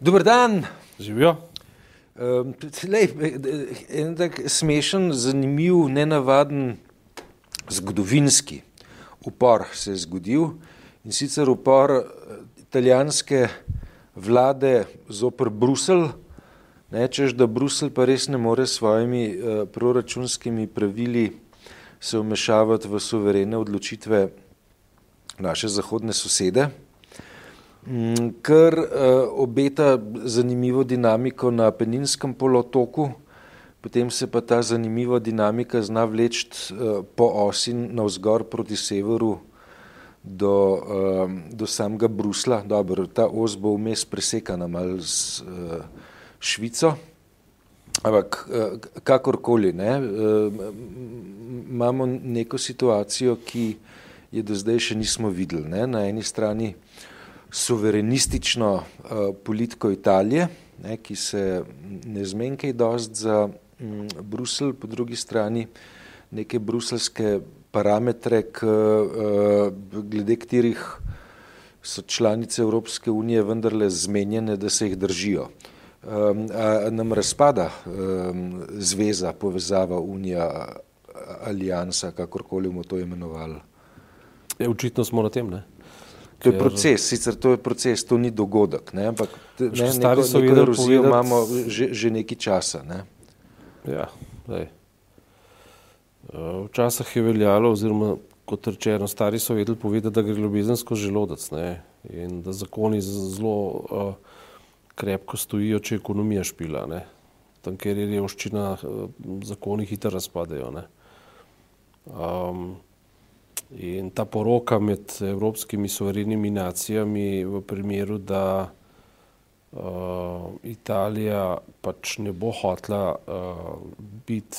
Dober dan. Živijo. Um, lej, en tak smešen, zanimiv, nenavaden zgodovinski upor se je zgodil in sicer upor eh, italijanske vlade zoper Brusel, nečeš, da Brusel pa res ne more s svojimi uh, proračunskimi pravili se vmešavati v suverene odločitve naše zahodne sosede. Mm, kar uh, obeta zanimivo dinamiko na Peninskem polotoku, potem se pa ta zanimiva dinamika zna vleči uh, po osi navzgor proti severu do, uh, do samega Brusla. Dobro, ta os bo vmes presekana mal uh, Švico, ampak kakorkoli, ne, imamo neko situacijo, ki je do zdaj še nismo videli. Ne. Na eni strani suverenistično uh, politiko Italije, ne, ki se ne zmenkaj dost za um, Brusel, po drugi strani neke bruselske parametre, k, uh, glede katerih so članice Evropske unije vendarle zmenjene, da se jih držijo. Um, a nam razpada um, zveza, povezava, unija, alijansa, kakorkoli bomo to imenovali? Je, očitno smo na tem, ne? To je proces, sicer to je proces, to ni dogodek, ne? ampak ne, neko, so neko vedeli erozijo imamo že, že nekaj časa. Ne? Ja, zdaj. Uh, Včasih je veljalo, oziroma kot rečeno, stari so vedeli povedati, da gre ljubezen skozi želodec ne? in da zakoni zelo uh, krepko stojijo, če je ekonomija špila. Ne? Tam, kjer je revščina, uh, zakoni hitro razpadajo. Ne? Um, in ta poroka med evropskimi suverenimi nacijami v primeru, da uh, Italija pač ne bo hotla uh, biti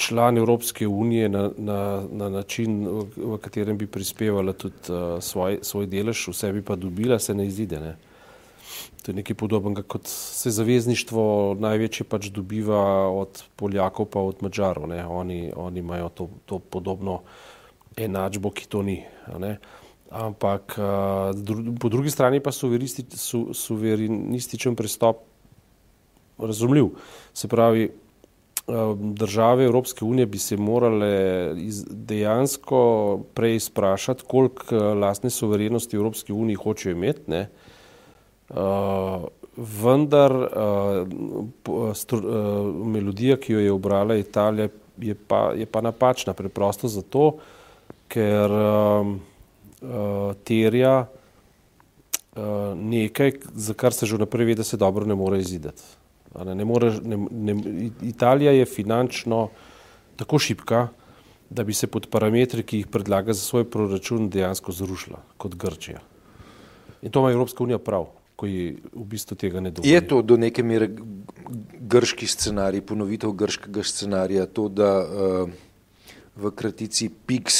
član Evropske unije na, na, na način, v, v katerem bi prispevala tudi uh, svoj, svoj delež, vse bi pa dobila, se ne izide. Ne? To je nekaj podobnega, kot se zavezništvo največje pač dobiva od Poljakov pa od Mačarov. ne. Oni, oni imajo to, to podobno enačbo, ki to ni. Ampak uh, dru, po drugi strani pa suveristi, su, suverenističen pristop razumljiv. Se pravi, države Evropske unije bi se morale dejansko prej sprašati, koliko lastne suverenosti Evropske unije hočejo imeti. Ne? Uh, vendar uh, stru, uh, melodija, ki jo je obrala Italija, je pa, je pa napačna. Preprosto zato, ker um, uh, terja uh, nekaj, za kar se že vnaprej ve, da se dobro ne more izideti. Ne, ne more, ne, ne, Italija je finančno tako šipka, da bi se pod parametri, ki jih predlaga za svoj proračun, dejansko zrušila kot Grčija. In to ima Evropska unija prav, ko ji v bistvu tega ne dovoli. Je to do neke mere grški scenarij, ponovitev grškega scenarija, to, da uh, v kratici PIX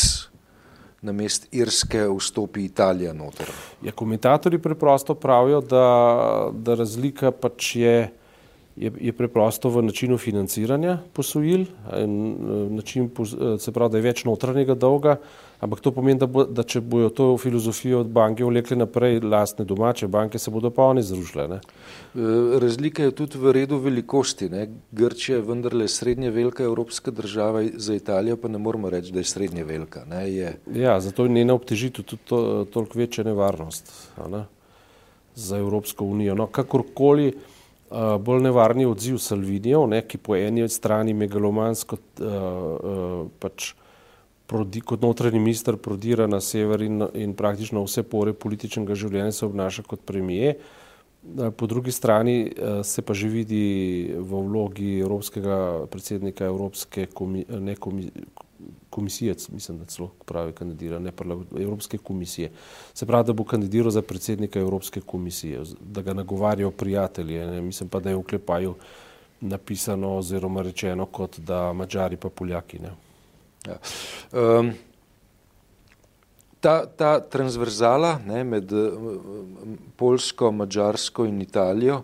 na mest Irske vstopi Italija noter? Ja, komentatorji preprosto pravijo, da, da razlika pač je, je, je preprosto v načinu financiranja posojil, eh, način, eh, se pravi, da je več notranjega dolga, ampak to pomeni, da, bo, da če bojo to filozofijo od banke vlekli naprej, lastne domače banke se bodo pa oni zrušile. Ne? Eh, Razlika je tudi v redu velikosti. Ne? Grčija je vendarle srednje velika evropska država, za Italijo pa ne moramo reči, da je srednje velika. Ne? Je, Ja, zato je njena obtežitev tudi to, toliko večja nevarnost ne, za Evropsko unijo. No, kakorkoli, uh, bolj nevarni odziv Salvinijev, ne, ki po eni strani megalomansko uh, uh, pač prodi, kot notranji minister prodira na sever in, in praktično vse pore političnega življenja se obnaša kot premije. Po drugi strani se pa že vidi v vlogi evropskega predsednika Evropske komi, ne, komi, komisije, mislim, da celo pravi kandidira, ne parlament, Evropske komisije. Se pravi, da bo kandidiral za predsednika Evropske komisije, da ga nagovarjajo prijatelje. Ne, mislim pa, da je v klepaju napisano oziroma rečeno, kot da Mačari pa Poljaki. Ja. Um, ta, ta transverzala ne, med um, Polsko, Mačarsko in Italijo,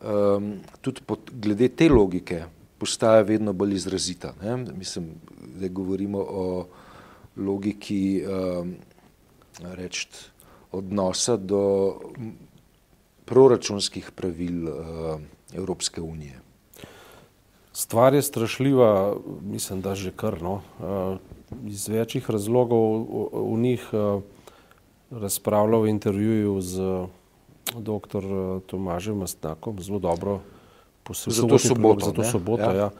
um, tudi pod, glede te logike, postaja vedno bolj izrazita. Ne. Mislim, da govorimo o logiki um, reči, odnosa do proračunskih pravil Evropske unije. Stvar je strašljiva, mislim, da že kar. No. Iz večjih razlogov v njih razpravljal v intervjuju z dr. Tomažem Mastnakom, zelo dobro poslušal. Zato soboto. Soboto ja. Ja.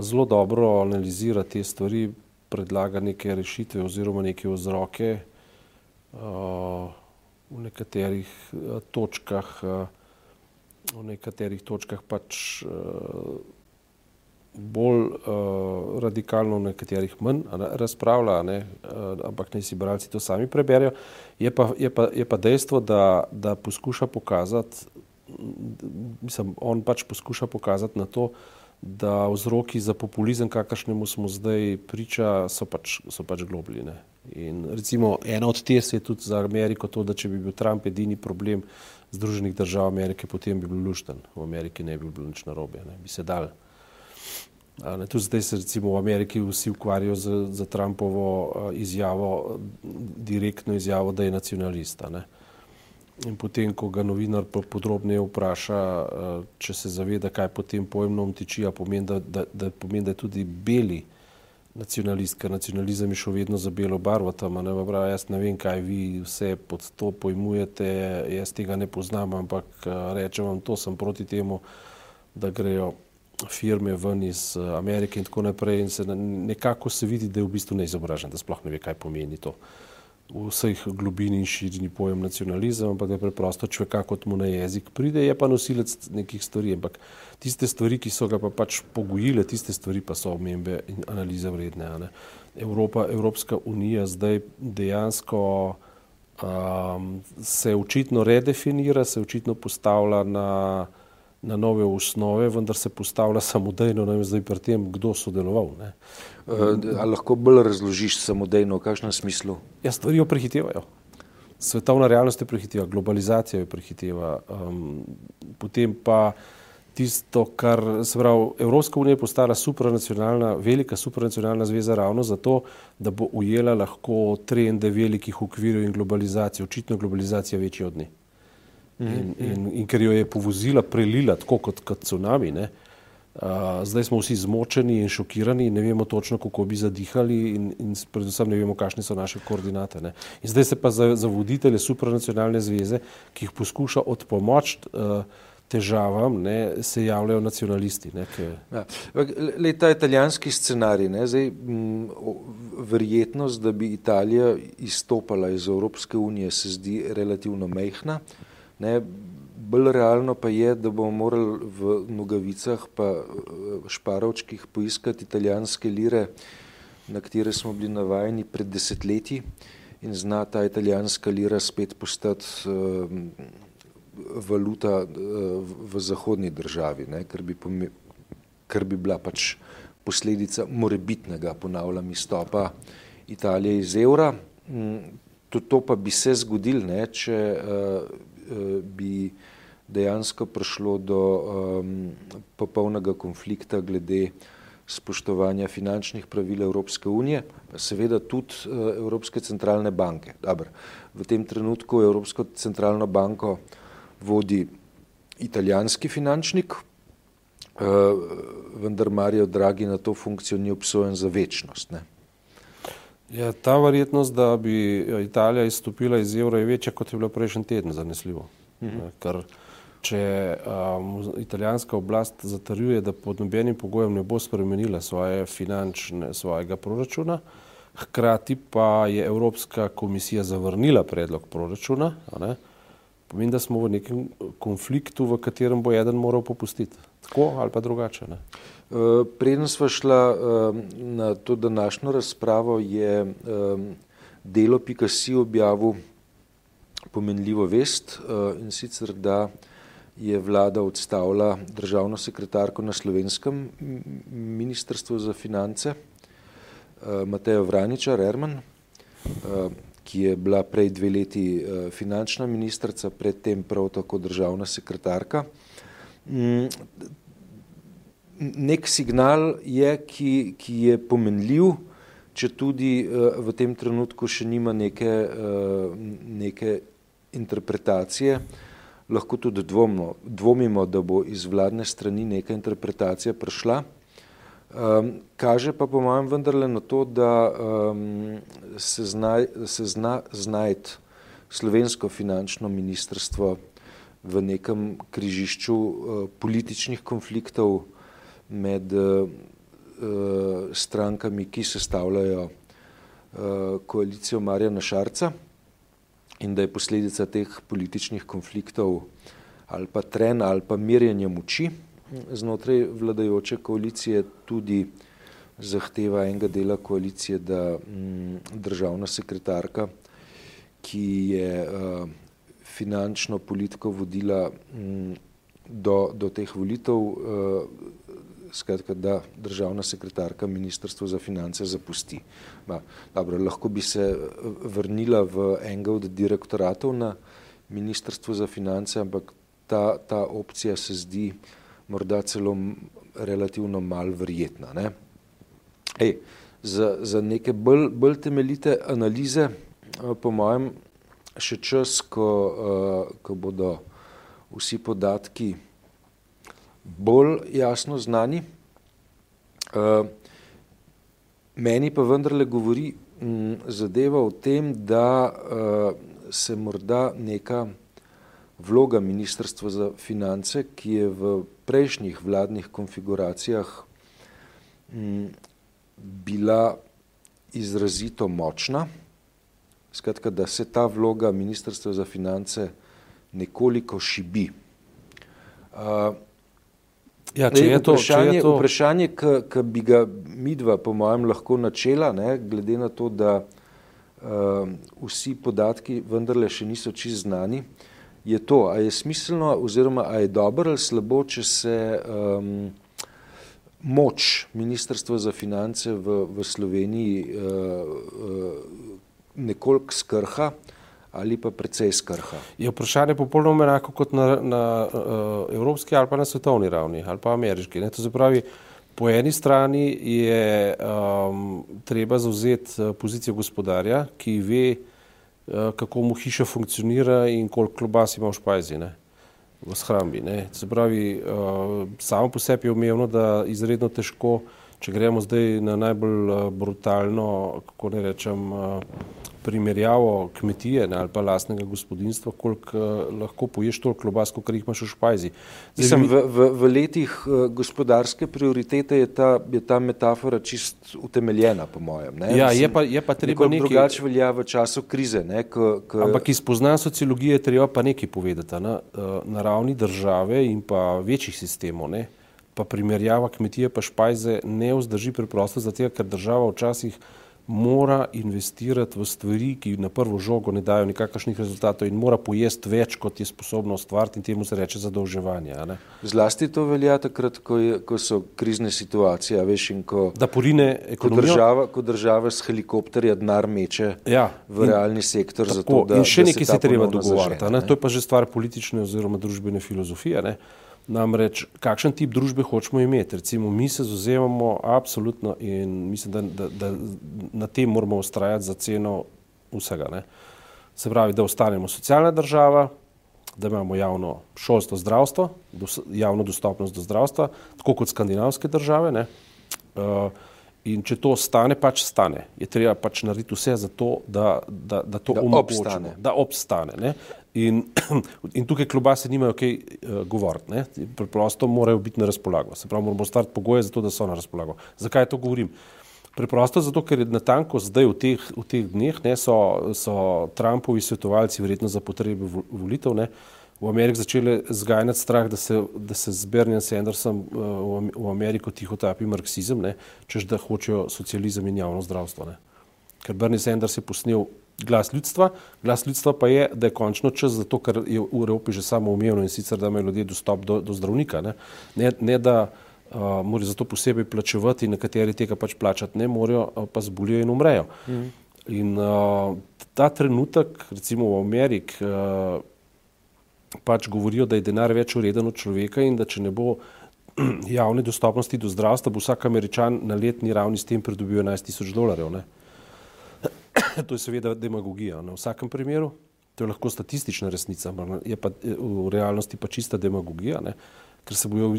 Zelo dobro analizira te stvari, predlaga neke rešitve oziroma neke vzroke v nekaterih točkah, v nekaterih točkah pač bolj radikalno, v nekaterih manj razpravlja, ne, ampak naj si bralci to sami preberijo. Je pa, je pa, je pa dejstvo, da, da poskuša pokazati, mislim, on pač poskuša pokazati na to, da vzroki za populizem, kakršnemu smo zdaj priča, so pač, so pač globljine. In recimo ena od tes je tudi za Ameriko to, da če bi bil Trump edini problem Združenih držav Amerike, potem bi bil lušten. V Ameriki ne bi bilo nič narobe, ne bi se dal Ne, tudi zdaj se recimo v Ameriki vsi ukvarjajo z, z Trumpovo izjavo, direktno izjavo, da je nacionalista. Ne. In potem, ko ga novinar podrobneje vpraša, če se zaveda, kaj pod tem pojmom tiči, pomeni, da, da, da pomeni, da je tudi beli nacionalist, ker nacionalizem je šel vedno za belo barvo tam. Ne, bra, jaz ne vem, kaj vi vse pod to pojmujete, jaz tega ne poznam, ampak rečem vam, to sem proti temu, da grejo firme ven iz eh, Amerike in tako naprej in se nekako se vidi, da je v bistvu neizobražen, da sploh ne ve, kaj pomeni to v vseh globini in širini pojem nacionalizem, ampak da je preprosto človek, kot mu na jezik pride, je pa nosilec nekih stvari, ampak tiste stvari, ki so ga pa pač pogojile, tiste stvari pa so omembe in analize vredne. Ne. Evropa, Evropska unija zdaj dejansko um, se očitno redefinira, se očitno postavlja na na nove osnove, vendar se postavlja samodejno, ne vem zdaj pri tem, kdo sodeloval. Ne. Uh, ali lahko bolj razložiš samodejno, v kakšnem smislu? Ja, stvari jo prehitevajo. Svetovna realnost je prehiteva, globalizacija je prehiteva. Um, potem pa tisto, kar se pravi, Evropska unija je postala supranacionalna, velika supranacionalna zveza ravno zato, da bo ujela lahko trende velikih okvirov in globalizacije. Očitno globalizacija večja od njih. In, in, in ker jo je povozila, prelila tako kot, kot tsunami. Ne? Uh, zdaj smo vsi zmočeni in šokirani, in ne vemo točno, kako bi zadihali, in, in predvsem ne vemo, kakšne so naše koordinate. Ne? In zdaj se pa za, za voditelje supranacionalne zveze, ki jih poskuša odpomočiti uh, težavam, ne, se javljajo nacionalisti. Ne, ke... ja. Le ta italijanski scenarij, ne, zdaj, m, verjetnost, da bi Italija izstopala iz Evropske unije, se zdi relativno mehna. Ne, bolj realno pa je, da bomo morali v nogavicah pa šparovčkih poiskati italijanske lire, na katere smo bili navajeni pred desetletji in zna ta italijanska lira spet postati uh, valuta uh, v zahodni državi, ne, kar, bi kar bi bila pač posledica morebitnega, ponavljam, izstopa Italije iz evra. Mm, to, to pa bi se zgodil, ne, če uh, bi dejansko prišlo do um, popolnega konflikta glede spoštovanja finančnih pravil Evropske unije, seveda tudi uh, Evropske centralne banke. Dobar, v tem trenutku Evropsko centralno banko vodi italijanski finančnik, uh, vendar Mario Draghi na to funkcijo ni obsojen za večnost. Ne? Ja, ta verjetnost, da bi Italija izstopila iz evra, je večja, kot je bilo prejšnji teden, zanesljivo. Mhm. Ker če um, italijanska oblast zatrjuje, da pod nobenim pogojem ne bo spremenila svoje finančne, svojega proračuna, hkrati pa je Evropska komisija zavrnila predlog proračuna, ne, pomeni, da smo v nekem konfliktu, v katerem bo eden moral popustiti. Tako ali pa drugače. Ne. Eh, preden smo šla na to današnjo razpravo, je delo Pikasi objavil pomenljivo vest eh, in sicer, da je vlada odstavila državno sekretarko na slovenskem ministrstvu za finance, eh, Matejo Vraničar, Erman, ki je bila prej dve leti finančna ministrica, predtem prav tako državna sekretarka. Mm, nek signal je, ki, ki je pomenljiv, če tudi uh, v tem trenutku še nima neke, uh, neke interpretacije, lahko tudi dvomno, dvomimo, da bo iz vladne strani neka interpretacija prišla. Um, kaže pa po mojem vendarle na to, da um, se, znaj, se zna znajti slovensko finančno ministrstvo v nekem križišču uh, političnih konfliktov med uh, strankami, ki sestavljajo uh, koalicijo Marjana Šarca in da je posledica teh političnih konfliktov ali pa tren ali pa mirjenje moči znotraj vladajoče koalicije tudi zahteva enega dela koalicije, da m, državna sekretarka, ki je uh, finančno politiko vodila m, do, do teh volitev, uh, skratka, da državna sekretarka Ministrstvo za finance zapusti. Ma, dobro, lahko bi se eh, vrnila v enega od direktoratov na Ministrstvo za finance, ampak ta, ta opcija se zdi morda celo relativno mal verjetna. Ne? Ej, za, za neke bolj, bolj temeljite analize, eh, po mojem, še čas, ko, uh, ko bodo vsi podatki bolj jasno znani. Uh, meni pa vendarle govori m, zadeva o tem, da uh, se morda neka vloga Ministrstva za finance, ki je v prejšnjih vladnih konfiguracijah m, bila izrazito močna, skratka, da se ta vloga Ministrstva za finance nekoliko šibi. Uh, Ja, če je to vprašanje, to... vprašanje ki bi ga midva, po mojem, lahko načela, ne, glede na to, da uh, vsi podatki vendarle še niso čist znani, je to, a je smiselno oziroma a je dobro ali slabo, če se um, moč Ministrstva za finance v, v Sloveniji uh, uh, nekoliko skrha ali pa precej skrha. Je vprašanje popolnoma enako kot na, na uh, evropski ali pa na svetovni ravni ali pa ameriški. Ne? To se pravi, po eni strani je um, treba zauzeti pozicijo gospodarja, ki ve, uh, kako mu hiša funkcionira in koliko klobas ima v špajzi. Ne? v shrambi. Ne. Se pravi, uh, samo po sebi je umevno, da izredno težko, če gremo zdaj na najbolj uh, brutalno, kako ne rečem, uh, primerjavo kmetije ne, ali pa lastnega gospodinstva, koliko uh, lahko poješ toliko klobas, kot jih imaš v špajzi. Zdaj, v, v, v letih gospodarske prioritete je ta, je ta metafora čist utemeljena, po mojem. Ne? Ja, je pa, je pa treba nekaj... Drugače velja v času krize. Ne, ko, ko... Ampak iz poznanja sociologije treba pa nekaj povedati. Na, na ravni države in pa večjih sistemov, ne, pa primerjava kmetije pa špajze ne vzdrži preprosto, zato ker država včasih mora investirati v stvari, ki na prvo žogo ne dajo nikakršnih rezultatov in mora pojesti več, kot je sposobno ustvariti in temu se reče zadolževanje. Zlasti to velja takrat, ko, je, ko so krizne situacije, veš, in ko, da porine ekonomijo. Ko država, ko država s helikopterja denar meče ja, v realni sektor. Tako, zato, da, in še nekaj se treba dogovarjati. To je pa že stvar politične oziroma družbene filozofije. Ne? Namreč, kakšen tip družbe hočemo imeti? Recimo, mi se zauzemamo absolutno in mislim, da, da, da na tem moramo ustrajati za ceno vsega. Ne? Se pravi, da ostanemo socialna država, da imamo javno šolstvo, zdravstvo, dos, javno dostopnost do zdravstva, tako kot skandinavske države. Uh, in če to stane, pač stane. Je treba pač narediti vse za to, da, da, da to omogočimo, da obstane. Ne? In, in tukaj klobase nimajo kaj uh, govoriti, preprosto morajo biti na razpolago. Se pravi, moramo ustvariti pogoje za to, da so na razpolago. Zakaj to govorim? Preprosto zato, ker je natanko zdaj v teh, v teh dneh ne, so, so Trumpovi svetovalci, verjetno za potrebe volitev, ne, v Ameriki začeli zganjati strah, da se, da se z Bernijem Sandersom uh, v Ameriko tiho tapi marksizem, ne, čež da hočejo socializem in javno zdravstvo. Ne. Ker Bernie Sanders je posnel glas ljudstva. Glas ljudstva pa je, da je končno čas za to, kar je v Evropi že samo umevno in sicer, da imajo ljudje dostop do, do zdravnika. Ne, ne, ne da uh, morajo za to posebej plačevati, nekateri tega pač plačati ne morejo, pa zbolijo in umrejo. Mm. In uh, ta trenutek, recimo v Ameriki, uh, pač govorijo, da je denar več ureden od človeka in da če ne bo javne dostopnosti do zdravstva, bo vsak američan na letni ravni s tem pridobil 11 tisoč dolarjev. Ne. to je seveda demagogija. Na vsakem primeru To je lahko statistična resnica, je pa v realnosti pa čista demagogija, ne? ker se bo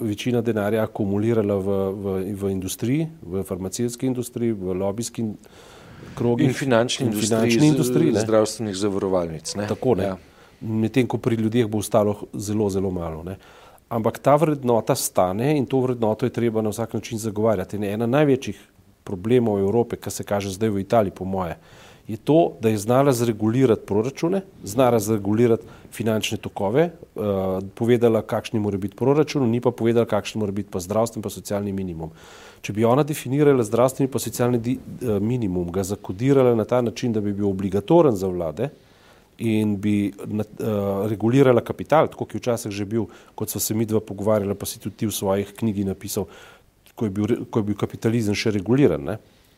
večina denarja akumulirala v, v, v industriji, v farmacijski industriji, v lobijski krogi. In finančni in industriji, finančni industriji zdravstvenih zavarovalnic. Ne? Tako ne. Ja. Medtem ko pri ljudeh bo ostalo zelo, zelo malo. Ne? Ampak ta vrednota stane in to vrednoto je treba na vsak način zagovarjati. In ena največjih problemov Evrope, kar se kaže zdaj v Italiji, po moje, je to, da je znala zregulirati proračune, znala zregulirati finančne tokove, uh, povedala, kakšni mora biti proračun, ni pa povedala, kakšni mora biti pa zdravstveni pa socialni minimum. Če bi ona definirala zdravstveni pa socialni di, uh, minimum, ga zakodirala na ta način, da bi bil obligatoren za vlade in bi uh, regulirala kapital, tako ki je včasih že bil, kot so se mi dva pogovarjala, pa si tudi ti v svojih knjigi napisal, ko je bil, ko je bil kapitalizem še reguliran. Ne?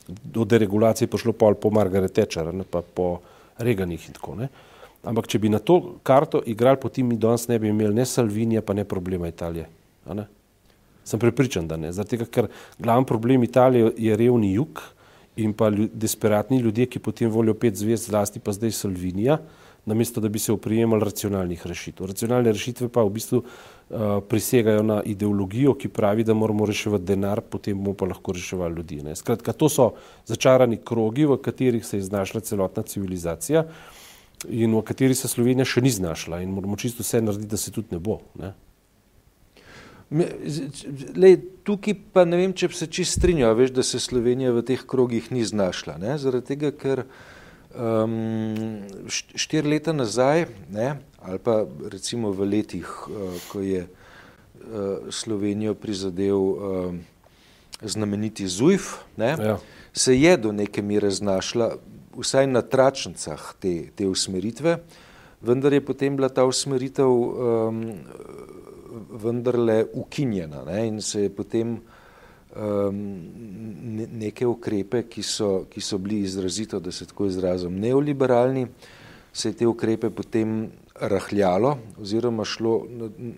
do deregulacije prišlo pol po Margaret Thatcher, ne pa po Reganih in tako. Ne. Ampak če bi na to karto igrali, potem mi danes ne bi imeli ne Salvinija, pa ne problema Italije. Ne? Sem prepričan, da ne. Zato, ker glavni problem Italije je revni jug in pa desperatni ljudje, ki potem volijo pet zvezd, zlasti pa zdaj Salvinija, namesto da bi se oprijemali racionalnih rešitev. Racionalne rešitve pa v bistvu uh, prisegajo na ideologijo, ki pravi, da moramo reševati denar, potem bomo pa lahko reševali ljudi. Ne. Skratka, to so začarani krogi, v katerih se je znašla celotna civilizacija in v kateri se Slovenija še ni znašla in moramo čisto vse narediti, da se tudi ne bo. Ne. Lej, tukaj pa ne vem, če se čist strinjajo, da se Slovenija v teh krogih ni znašla. Ne? Zaradi tega, ker um, štiri leta nazaj, ne, ali pa recimo v letih, uh, ko je uh, Slovenijo prizadel uh, znameniti Zujf, ne, ja. se je do neke mere znašla vsaj na tračnicah te, te usmeritve, vendar je potem bila ta usmeritev um, vendarle ukinjena ne, in se je potem um, neke ukrepe, ki so, ki so bili izrazito, da se tako izrazim, neoliberalni, se je te ukrepe potem rahljalo oziroma šlo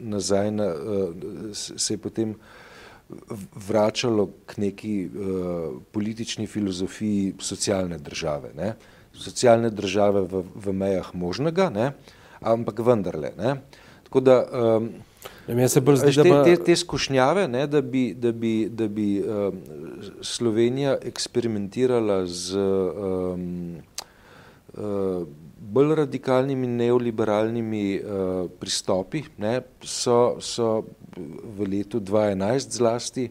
nazaj, na, se je potem vračalo k neki uh, politični filozofiji socialne države. Ne? Socialne države v, v mejah možnega, ne? ampak vendarle. Ne? Tako da um, Bolj zdi, te, te, te skušnjave, ne, da bi, da bi, da bi um, Slovenija eksperimentirala z um, uh, bolj radikalnimi neoliberalnimi uh, pristopi, ne, so, so v letu 2011 zlasti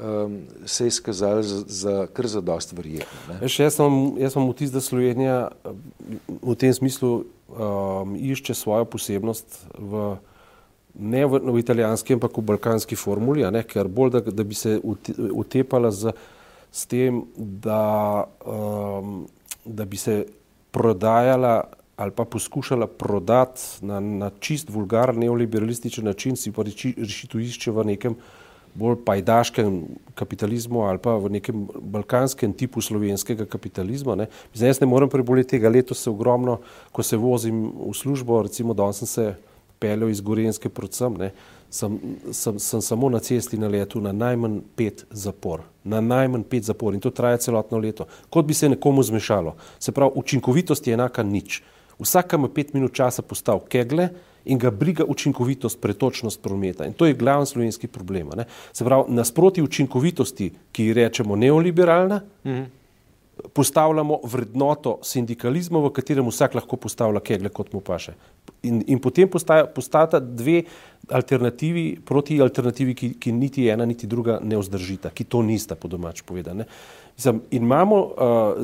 um, se izkazali za, za kar za dost verjetno. Jaz, jaz sem vtis, da Slovenija v tem smislu um, išče svojo posebnost v ne v, v italijanski, ampak v balkanski formuli, ne, ker bolj, da, da bi se utepala z, z tem, da, um, da bi se prodajala ali pa poskušala prodati na, na čist vulgaren neoliberalističen način, si pa rešitev išče v nekem bolj pajdaškem kapitalizmu ali pa v nekem balkanskem tipu slovenskega kapitalizma. Ne. Zdaj, jaz ne morem preboleti tega, letos se ogromno, ko se vozim v službo, recimo danes sem se peljal iz Gorenske predvsem, ne, sem, sem, sem samo na cesti na letu na najmanj pet zapor. Na najmanj pet zapor in to traja celotno leto. Kot bi se nekomu zmešalo. Se pravi, učinkovitost je enaka nič. Vsaka ima pet minut časa postal kegle in ga briga učinkovitost, pretočnost prometa. In to je glavni slovenski problem. Ne. Se pravi, nasproti učinkovitosti, ki ji rečemo neoliberalna, -hmm postavljamo vrednoto sindikalizma, v katerem vsak lahko postavlja kegle, kot mu paše. In, in potem postajata dve alternativi proti alternativi, ki, ki niti ena, niti druga ne vzdržita, ki to nista po domač povedane. In imamo uh,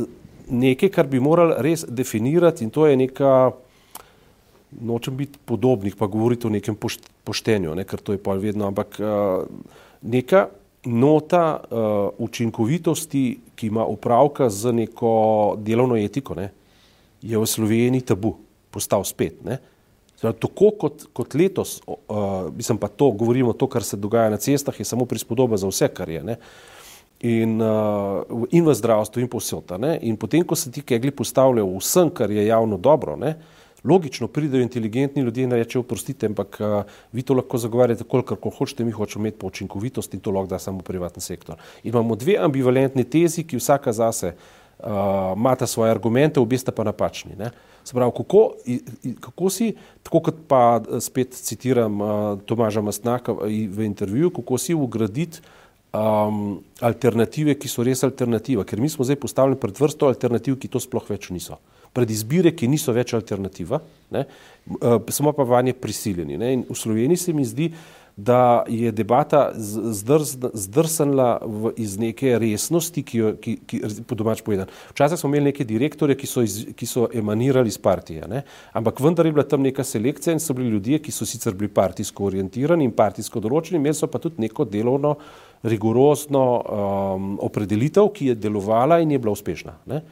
nekaj, kar bi morali res definirati in to je neka, nočem biti podobnih, pa govoriti o nekem poštenju, ne, ker to je pa vedno, ampak uh, neka nota uh, učinkovitosti, ki ima upravka z neko delovno etiko, ne, je v Sloveniji tabu, postal spet. Ne. Tako kot, kot letos, uh, mislim pa to, govorimo to, kar se dogaja na cestah, je samo prispodoba za vse, kar je. Ne. In, uh, in v zdravstvu, in posod. In potem, ko se ti kegli postavljajo vsem, kar je javno dobro, ne, uh, Logično pridejo inteligentni ljudje in rečejo, oprostite, ampak uh, vi to lahko zagovarjate, kolikor hočete, mi hočemo imeti po učinkovitosti in to lahko da samo privatni sektor. In imamo dve ambivalentni tezi, ki vsaka zase imata uh, svoje argumente, obi sta pa napačni. Ne? Se pravi, kako, kako si, tako kot pa spet citiram uh, Tomaža Mastnaka v intervjuju, kako si ugraditi um, alternative, ki so res alternativa, ker mi smo zdaj postavljeni pred vrsto alternativ, ki to sploh več niso. Pred izbire, ki niso več alternativa, ne, uh, smo pa vanje prisiljeni. Ne, in v Sloveniji se mi zdi, da je debata zdrsanla v, iz neke resnosti, ki jo, ki, ki, po domač povedan. Včasih smo imeli neke direktorje, ki so, iz, ki so emanirali iz partije, ne? ampak vendar je bila tam neka selekcija in so bili ljudje, ki so sicer bili partijsko orientirani in partijsko določeni, imeli so pa tudi neko delovno, rigorozno um, opredelitev, ki je delovala in je bila uspešna. Ne?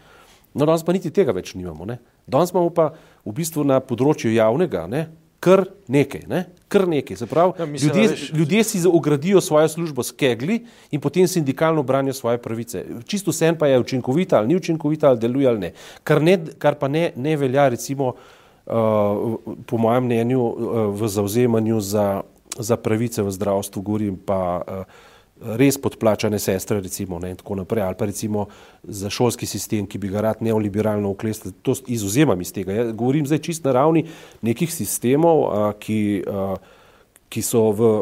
No, danes pa niti tega več nimamo. Ne? Danes imamo pa v bistvu na področju javnega, ne? Kar nekaj, ne? kar nekaj. Pravi, ja, mislim, ljudje, veš... ljudje si ogradijo svojo službo s kegli in potem sindikalno branijo svoje pravice. Čisto vse pa je učinkovita ali ni učinkovita ali deluje ali ne. Kar, ne, kar pa ne, ne velja, recimo, uh, po mojem mnenju, uh, v zauzemanju za, za pravice v zdravstvu, govorim pa. Uh, res podplačane sestre, recimo, ne, in tako naprej, ali pa recimo za šolski sistem, ki bi ga rad neoliberalno uklestil, to izuzemam iz tega. Ja, govorim zdaj čist na ravni nekih sistemov, a, ki, a, ki so v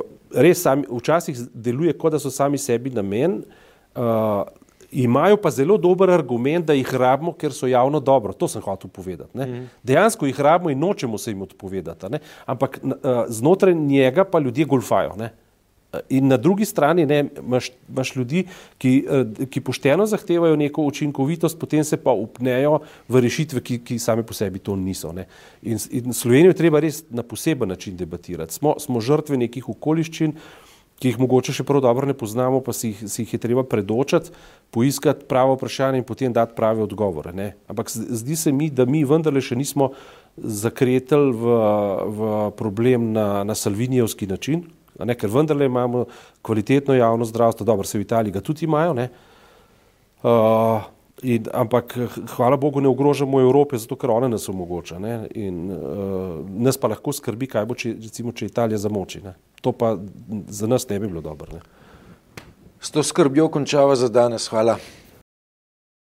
res sami, včasih deluje, kot da so sami sebi namen, a, imajo pa zelo dober argument, da jih rabimo, ker so javno dobro. To sem hotel povedati. Ne. Mhm. Dejansko jih rabimo in nočemo se jim odpovedati, ne. ampak a, znotraj njega pa ljudje golfajo. Ne. In na drugi strani ne, imaš, imaš ljudi, ki, eh, ki pošteno zahtevajo neko učinkovitost, potem se pa upnejo v rešitve, ki, ki same po sebi to niso. In, in Slovenijo je treba res na poseben način debatirati. Smo, smo žrtve nekih okoliščin, ki jih mogoče še prav dobro ne poznamo, pa si, si jih je treba predočati, poiskati pravo vprašanje in potem dati prave odgovore. Ne? Ampak zdi se mi, da mi vendarle še nismo zakretili v, v problem na, na salvinijevski način, ne, ker vendarle imamo kvalitetno javno zdravstvo, dobro se v Italiji ga tudi imajo, uh, in, ampak hvala Bogu ne ogrožamo Evrope, zato ker ona nas omogoča ne, in uh, nas pa lahko skrbi, kaj bo, če, recimo, če Italija zamoči. Ne. To pa za nas ne bi bilo dobro. Ne. S to skrbjo končava za danes. Hvala.